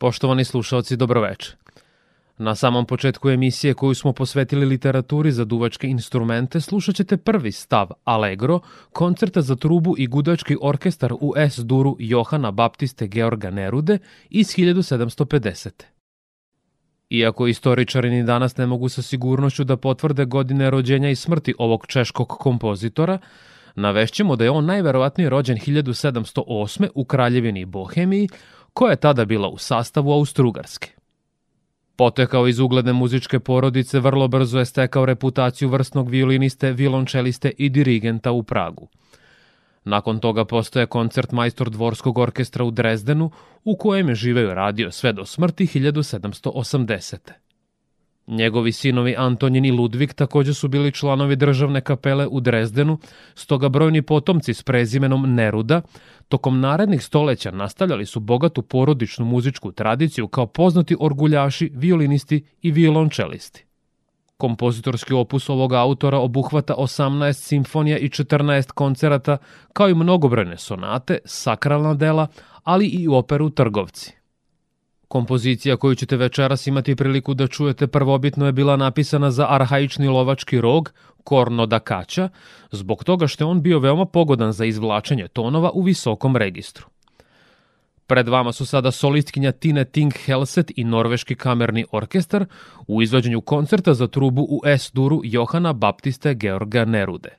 Poštovani slušalci, dobroveče. Na samom početku emisije koju smo posvetili literaturi za duvačke instrumente slušat ćete prvi stav Allegro, koncerta za trubu i gudački orkestar u S-duru Johana Baptiste Georga Nerude iz 1750. Iako istoričari ni danas ne mogu sa sigurnošću da potvrde godine rođenja i smrti ovog češkog kompozitora, navešćemo da je on najverovatnije rođen 1708. u Kraljevini Bohemiji, koja je tada bila u sastavu Austrugarske. Potekao iz ugledne muzičke porodice, vrlo brzo je stekao reputaciju vrsnog violiniste, violončeliste i dirigenta u Pragu. Nakon toga postoje koncert majstor dvorskog orkestra u Drezdenu, u kojem je živeo radio sve do smrti 1780. Njegovi sinovi Antonjin i Ludvig takođe su bili članovi državne kapele u Drezdenu, stoga brojni potomci s prezimenom Neruda tokom narednih stoleća nastavljali su bogatu porodičnu muzičku tradiciju kao poznati orguljaši, violinisti i violončelisti. Kompozitorski opus ovog autora obuhvata 18 simfonija i 14 koncerata, kao i mnogobrojne sonate, sakralna dela, ali i operu Trgovci. Kompozicija koju ćete večeras imati priliku da čujete prvobitno je bila napisana za arhaični lovački rog, korno da kaća, zbog toga što je on bio veoma pogodan za izvlačenje tonova u visokom registru. Pred vama su sada solistkinja Tine Ting Helset i Norveški kamerni orkestar u izvođenju koncerta za trubu u S-duru Johana Baptiste Georga Nerude.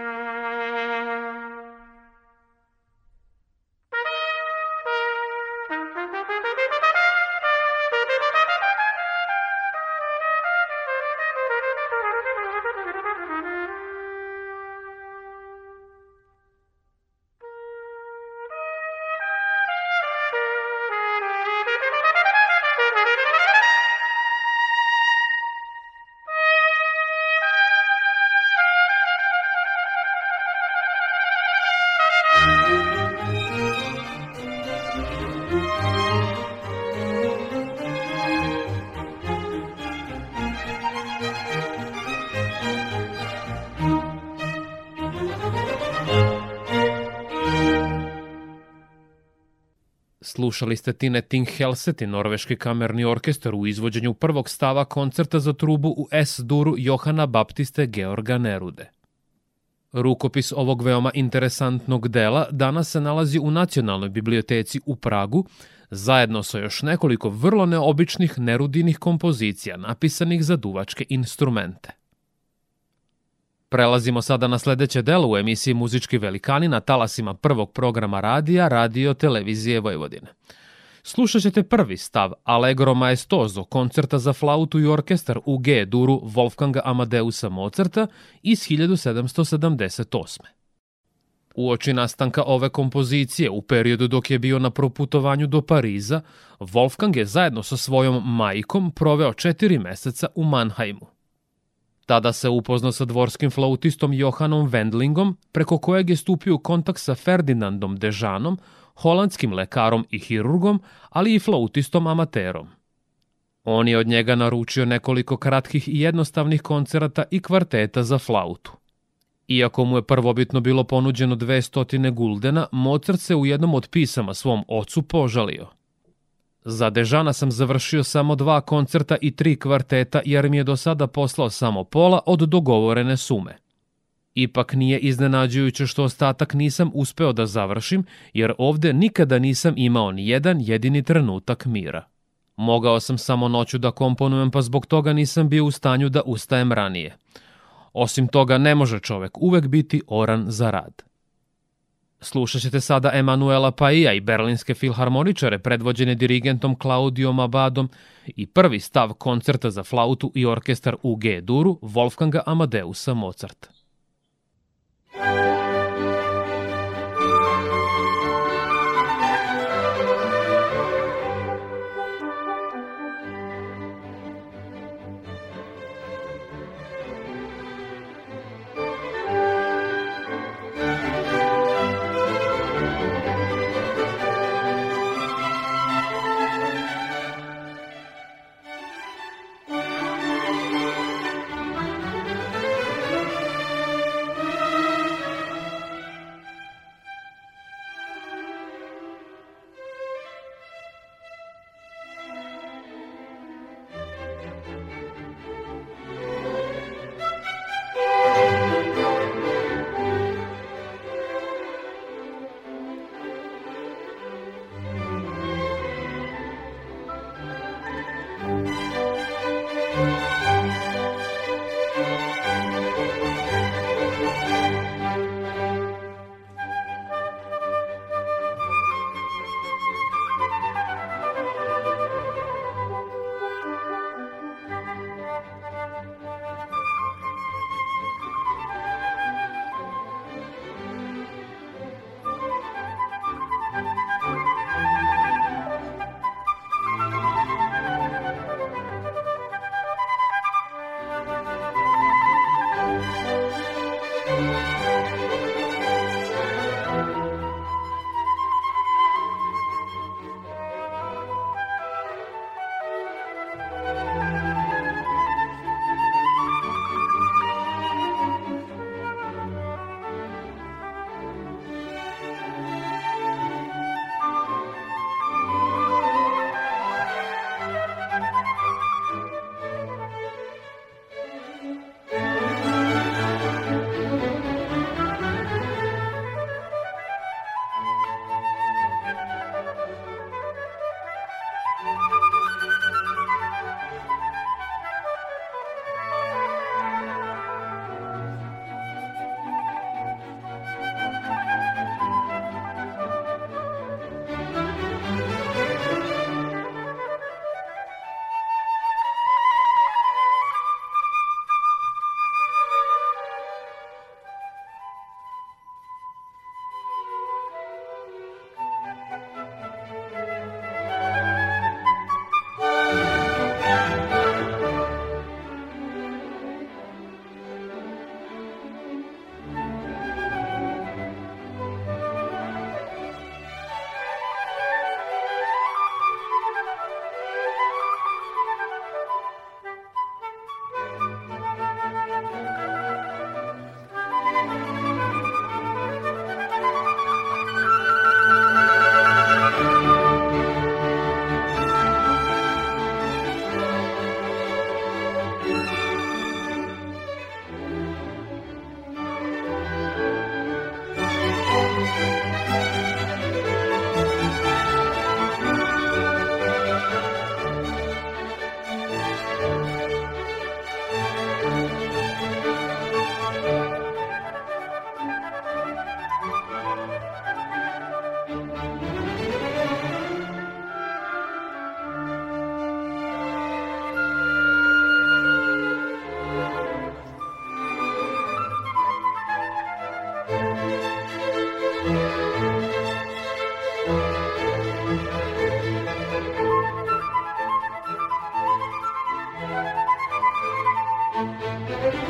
Slušali ste Tine Ting Helseti, norveški kamerni orkestar u izvođenju prvog stava koncerta za trubu u S-duru Johana Baptiste Georga Nerude. Rukopis ovog veoma interesantnog dela danas se nalazi u Nacionalnoj biblioteci u Pragu, zajedno sa još nekoliko vrlo neobičnih nerudinih kompozicija napisanih za duvačke instrumente. Prelazimo sada na sledeće delo u emisiji Muzički velikani na talasima prvog programa radija Radio Televizije Vojvodine. Slušat ćete prvi stav Allegro Maestoso koncerta za flautu i orkestar u G duru Wolfganga Amadeusa Mozarta iz 1778. Uoči nastanka ove kompozicije u periodu dok je bio na proputovanju do Pariza, Wolfgang je zajedno sa svojom majkom proveo četiri meseca u Mannheimu. Tada se upoznao sa dvorskim flautistom Johanom Wendlingom, preko kojeg je stupio u kontakt sa Ferdinandom Dežanom, holandskim lekarom i hirurgom, ali i flautistom amaterom. On je od njega naručio nekoliko kratkih i jednostavnih koncerata i kvarteta za flautu. Iako mu je prvobitno bilo ponuđeno 200 guldena, Mozart se u jednom od pisama svom ocu požalio – Za Dežana sam završio samo dva koncerta i tri kvarteta jer mi je do sada poslao samo pola od dogovorene sume. Ipak nije iznenađujuće što ostatak nisam uspeo da završim, jer ovde nikada nisam imao ni jedan jedini trenutak mira. Mogao sam samo noću da komponujem, pa zbog toga nisam bio u stanju da ustajem ranije. Osim toga, ne može čovek uvek biti oran za rad. Slušat ćete sada Emanuela Paija i berlinske filharmoničare predvođene dirigentom Claudiom Abadom i prvi stav koncerta za flautu i orkestar u G-duru Wolfganga Amadeusa Mozarta. Música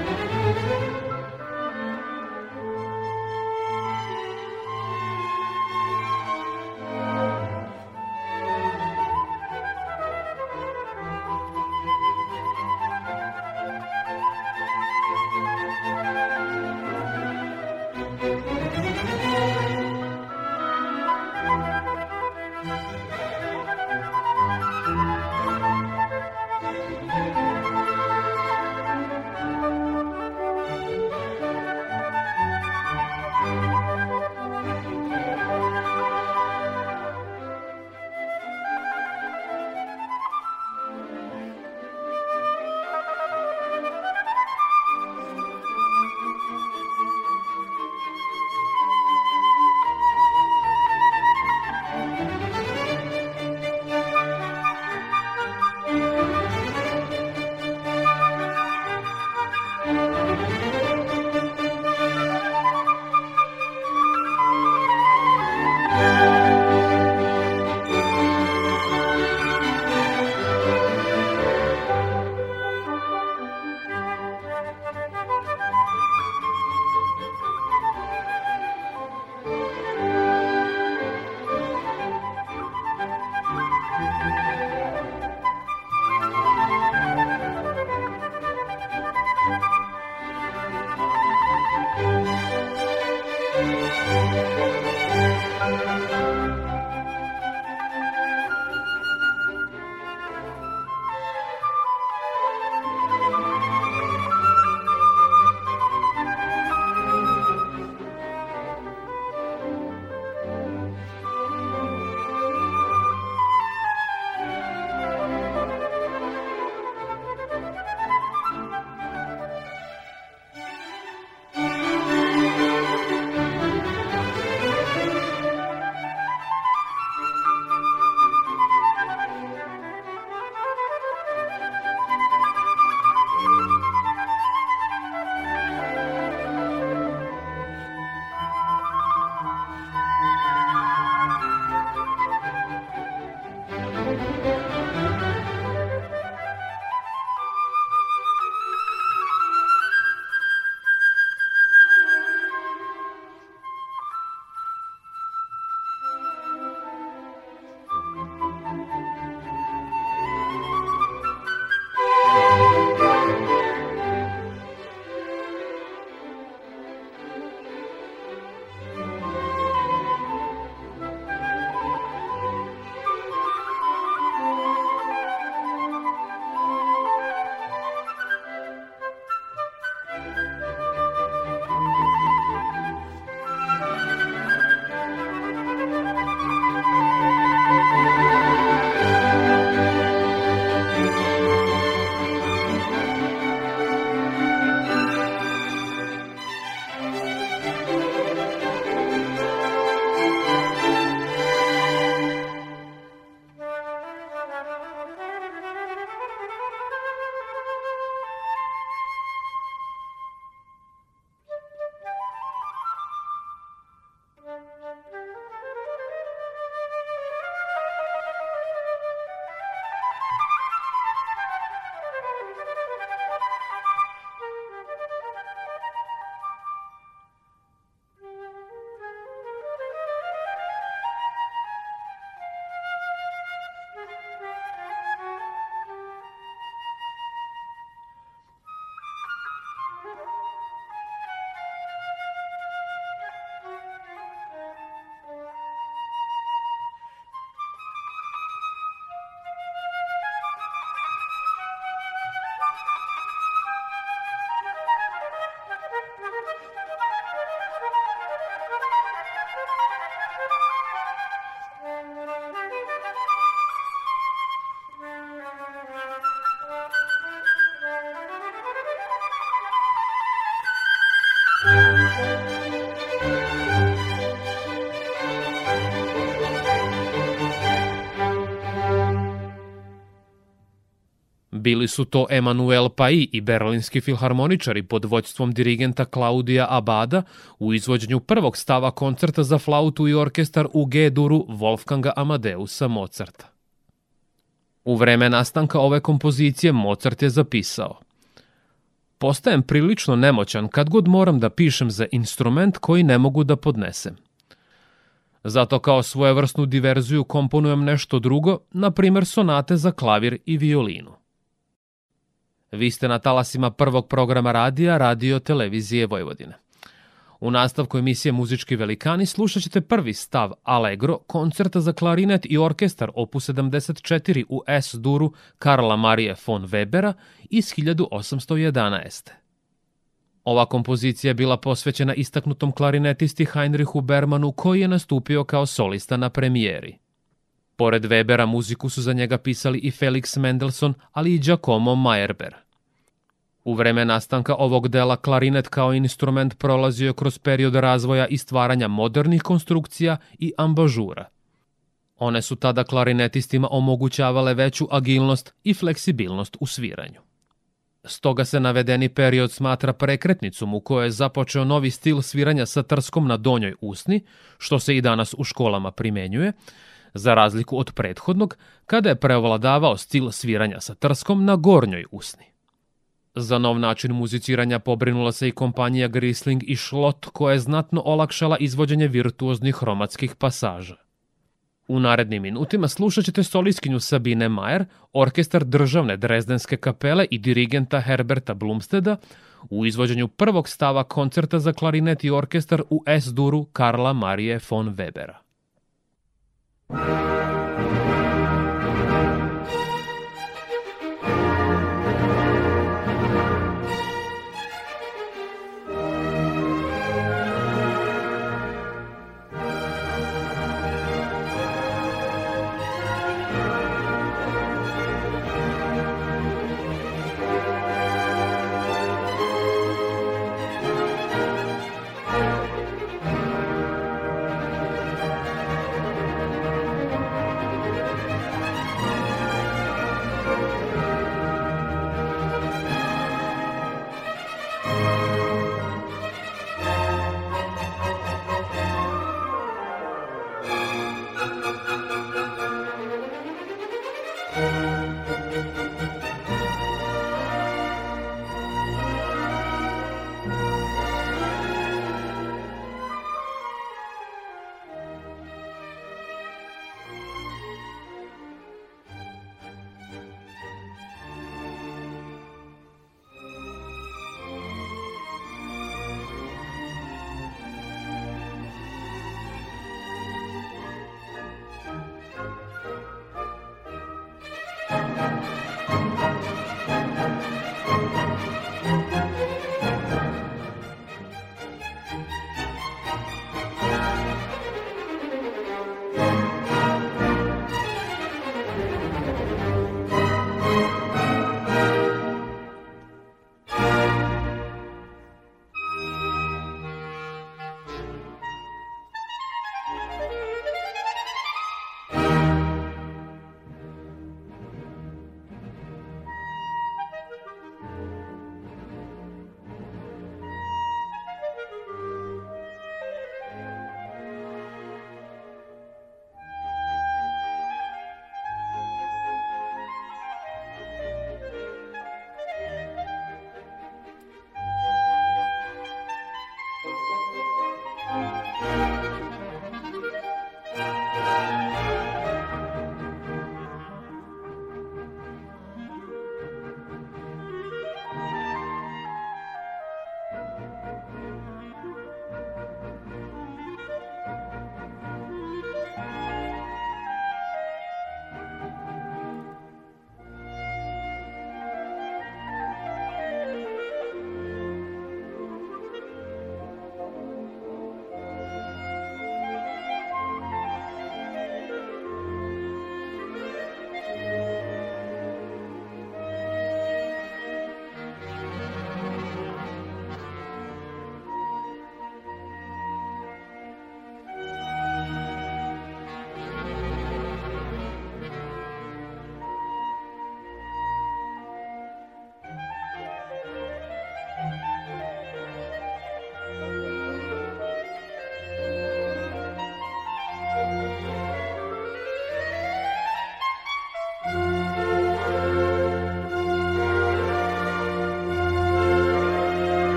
Bili su to Emanuel Pai i berlinski filharmoničari pod vođstvom dirigenta Klaudija Abada u izvođenju prvog stava koncerta za flautu i orkestar u G-duru Wolfganga Amadeusa Mozarta. U vreme nastanka ove kompozicije Mozart je zapisao Postajem prilično nemoćan kad god moram da pišem za instrument koji ne mogu da podnesem. Zato kao svojevrsnu diverziju komponujem nešto drugo, na primer sonate za klavir i violinu. Vi ste na talasima prvog programa radija Radio Televizije Vojvodine. U nastavku emisije Muzički velikani slušat ćete prvi stav Allegro, koncerta za klarinet i orkestar opus 74 u S-duru Karla Marije von Webera iz 1811. Ova kompozicija je bila posvećena istaknutom klarinetisti Heinrichu Bermanu koji je nastupio kao solista na premijeri. Pored Webera muziku su za njega pisali i Felix Mendelssohn, ali i Giacomo Meyerbeer. U vreme nastanka ovog dela klarinet kao instrument prolazio je kroz period razvoja i stvaranja modernih konstrukcija i ambažura. One su tada klarinetistima omogućavale veću agilnost i fleksibilnost u sviranju. Stoga se navedeni period smatra prekretnicom u kojoj je započeo novi stil sviranja sa trskom na donjoj usni, što se i danas u školama primenjuje, za razliku od prethodnog, kada je preovladavao stil sviranja sa trskom na gornjoj usni. Za nov način muziciranja pobrinula se i kompanija Grisling i Schlott koja je znatno olakšala izvođenje virtuoznih hromatskih pasaža. U narednim minutima slušat ćete soliskinju Sabine Majer, orkestar državne drezdenske kapele i dirigenta Herberta Blumsteda u izvođenju prvog stava koncerta za klarinet i orkestar u S-duru Karla Marije von Webera. Thank you.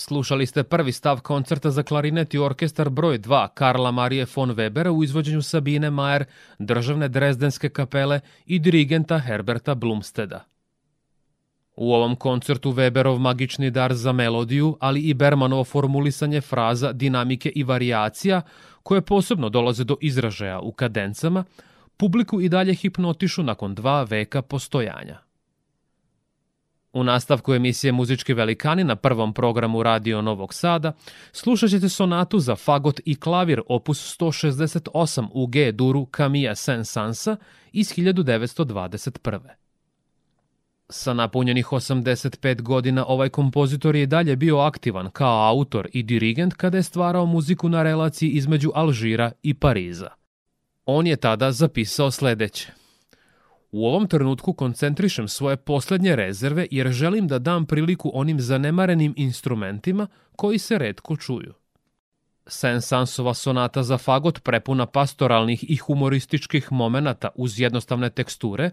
Slušali ste prvi stav koncerta za klarinet i orkestar broj 2 Karla Marije von Webera u izvođenju Sabine Majer, državne drezdenske kapele i dirigenta Herberta Blumsteda. U ovom koncertu Weberov magični dar za melodiju, ali i Bermanovo formulisanje fraza, dinamike i variacija, koje posebno dolaze do izražaja u kadencama, publiku i dalje hipnotišu nakon dva veka postojanja. U nastavku emisije Muzički velikani na prvom programu Radio Novog Sada slušat ćete sonatu za fagot i klavir opus 168 u G duru Camilla Saint-Sansa iz 1921. Sa napunjenih 85 godina ovaj kompozitor je dalje bio aktivan kao autor i dirigent kada je stvarao muziku na relaciji između Alžira i Pariza. On je tada zapisao sledeće. U ovom trenutku koncentrišem svoje poslednje rezerve jer želim da dam priliku onim zanemarenim instrumentima koji se redko čuju. Sensansova sonata za fagot prepuna pastoralnih i humorističkih momenata uz jednostavne teksture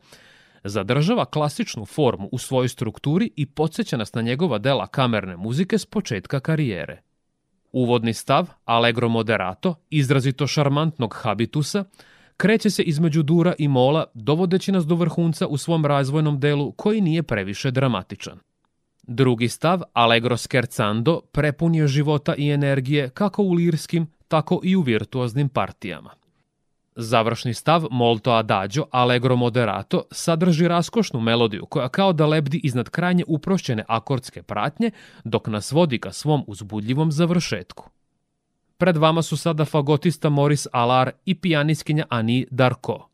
zadržava klasičnu formu u svojoj strukturi i podsjeća nas na njegova dela kamerne muzike s početka karijere. Uvodni stav, allegro moderato, izrazito šarmantnog habitusa, kreće se između dura i mola, dovodeći nas do vrhunca u svom razvojnom delu koji nije previše dramatičan. Drugi stav, Allegro scherzando, prepun je života i energije kako u lirskim, tako i u virtuoznim partijama. Završni stav, molto adagio, allegro moderato, sadrži raskošnu melodiju koja kao da lebdi iznad krajnje uprošćene akordske pratnje, dok nas vodi ka svom uzbudljivom završetku. Pred vama su sada fagotista Moris Alar i pijaniskinja Ani Darko.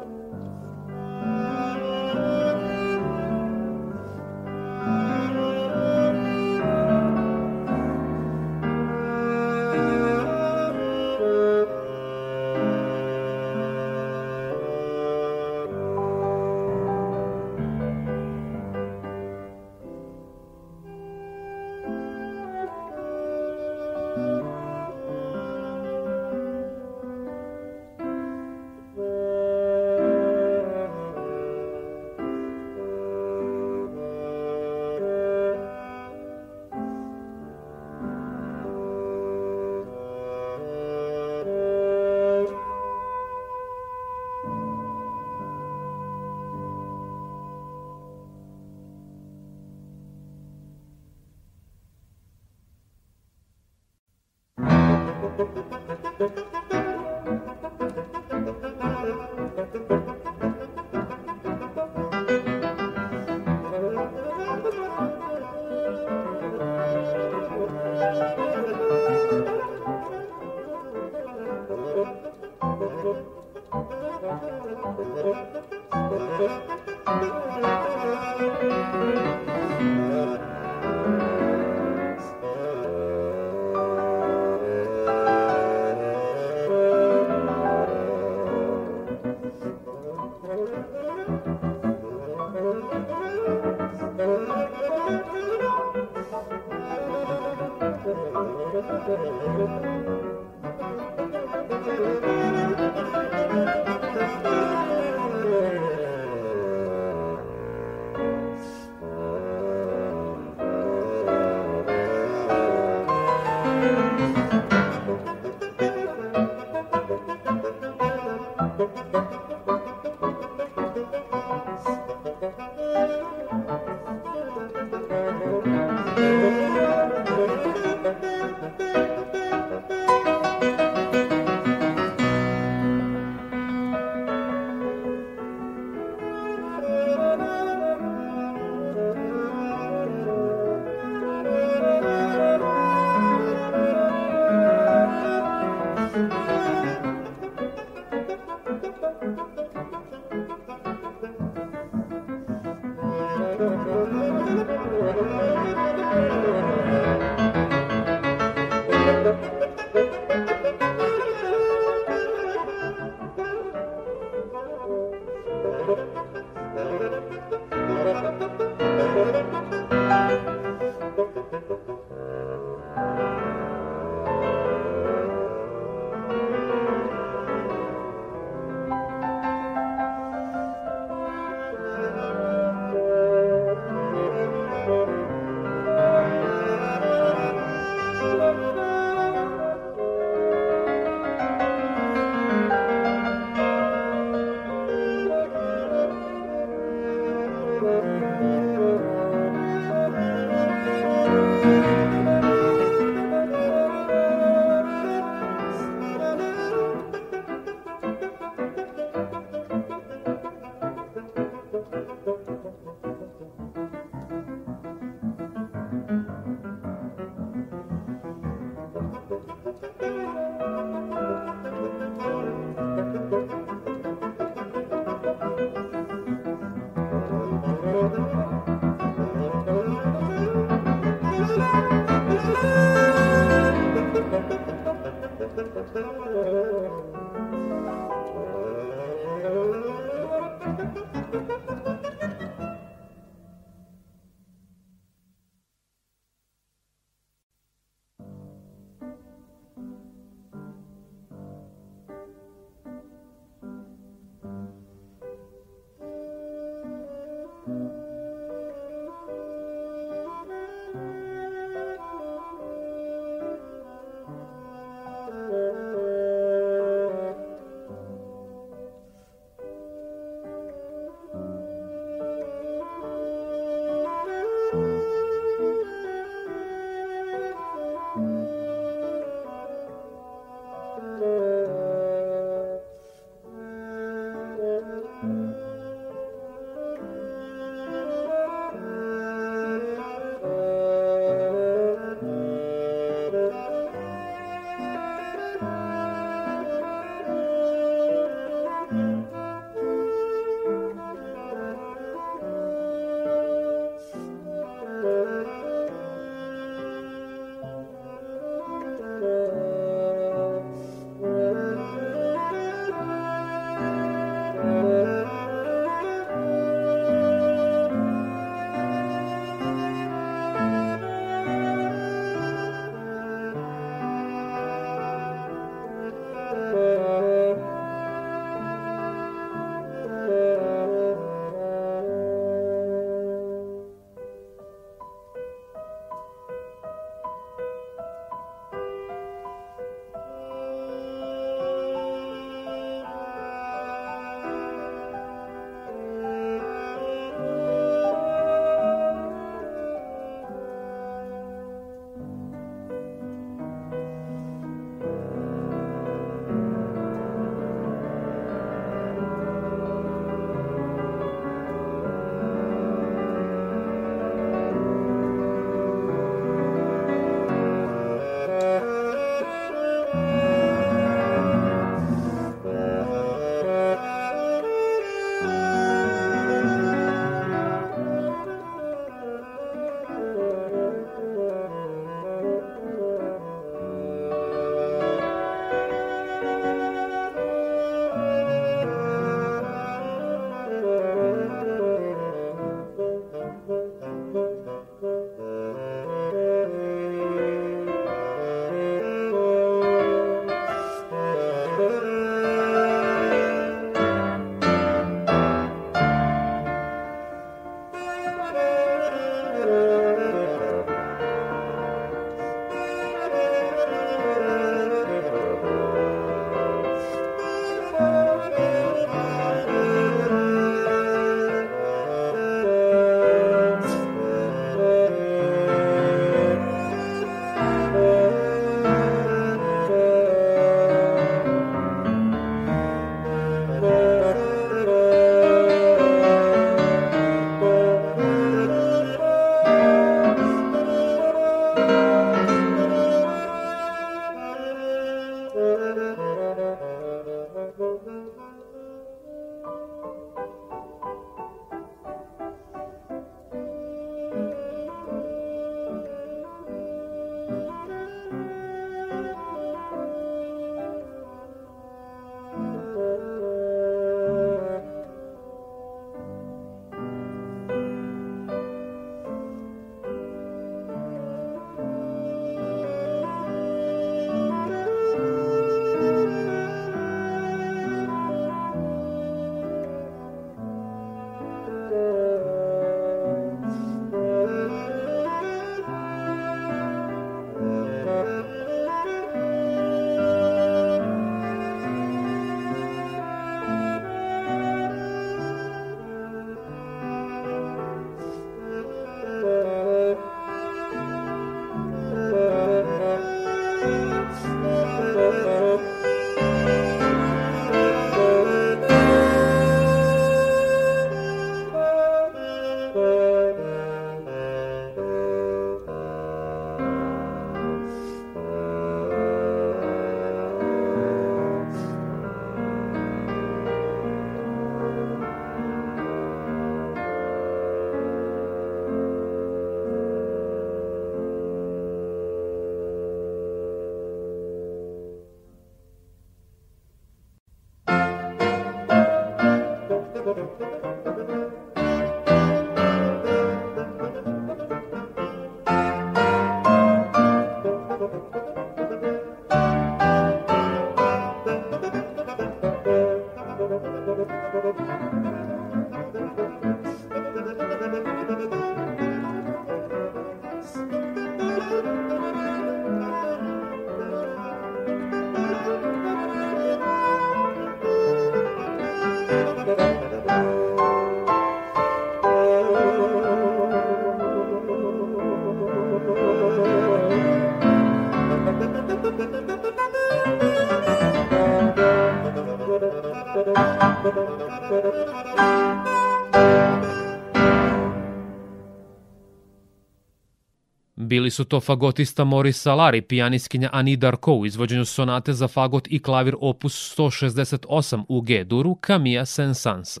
Bili su to fagotista Moris Salar i pijaniskinja Annie Darko u izvođenju sonate za fagot i klavir opus 168 u G-duru Camilla Sensansa.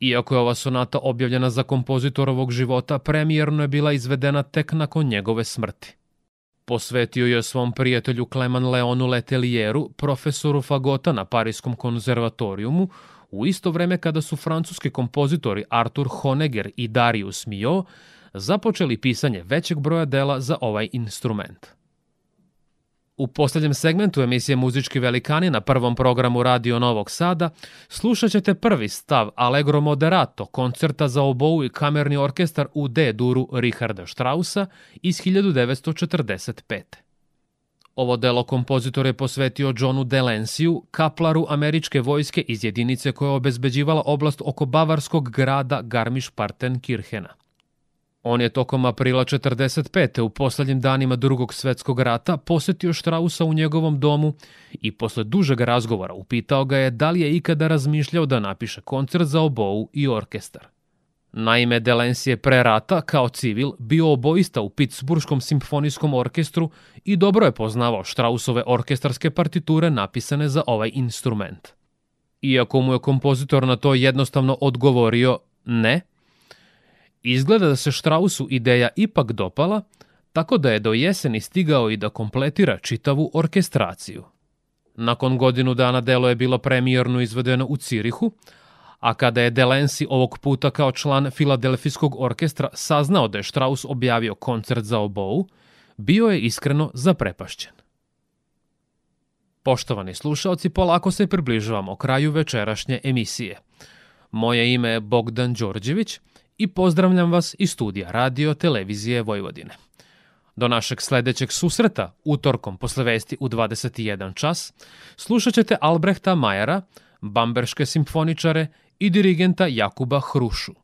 Iako je ova sonata objavljena za kompozitorovog života, premijerno je bila izvedena tek nakon njegove smrti. Posvetio je svom prijatelju Clement Leonu Letelieru, profesoru fagota na Parijskom konzervatorijumu, u isto vreme kada su francuski kompozitori Arthur Honegger i Darius Milhaud započeli pisanje većeg broja dela za ovaj instrument. U poslednjem segmentu emisije Muzički velikani na prvom programu Radio Novog Sada slušat ćete prvi stav Allegro Moderato koncerta za obou i kamerni orkestar u D-duru Richarda Strausa iz 1945. Ovo delo kompozitor je posvetio Johnu Delensiju, kaplaru američke vojske iz jedinice koja je obezbeđivala oblast oko bavarskog grada Garmisch-Partenkirchena. On je tokom aprila 45. u poslednjim danima drugog svetskog rata posetio Štrausa u njegovom domu i posle dužeg razgovora upitao ga je da li je ikada razmišljao da napiše koncert za obou i orkestar. Naime, Delens je pre rata, kao civil, bio oboista u Pittsburghskom simfonijskom orkestru i dobro je poznavao Štrausove orkestarske partiture napisane za ovaj instrument. Iako mu je kompozitor na to jednostavno odgovorio ne, Izgleda da se Štrausu ideja ipak dopala, tako da je do jeseni stigao i da kompletira čitavu orkestraciju. Nakon godinu dana delo je bilo premijerno izvedeno u Cirihu, a kada je Delensi ovog puta kao član Filadelfijskog orkestra saznao da je Strauss objavio koncert za obou, bio je iskreno zaprepašćen. Poštovani slušalci, polako se približavamo kraju večerašnje emisije. Moje ime je Bogdan Đorđević – i pozdravljam vas iz studija Radio Televizije Vojvodine. Do našeg sledećeg susreta, utorkom posle vesti u 21 čas, slušat ćete Albrehta Majera, bamberške simfoničare i dirigenta Jakuba Hrušu.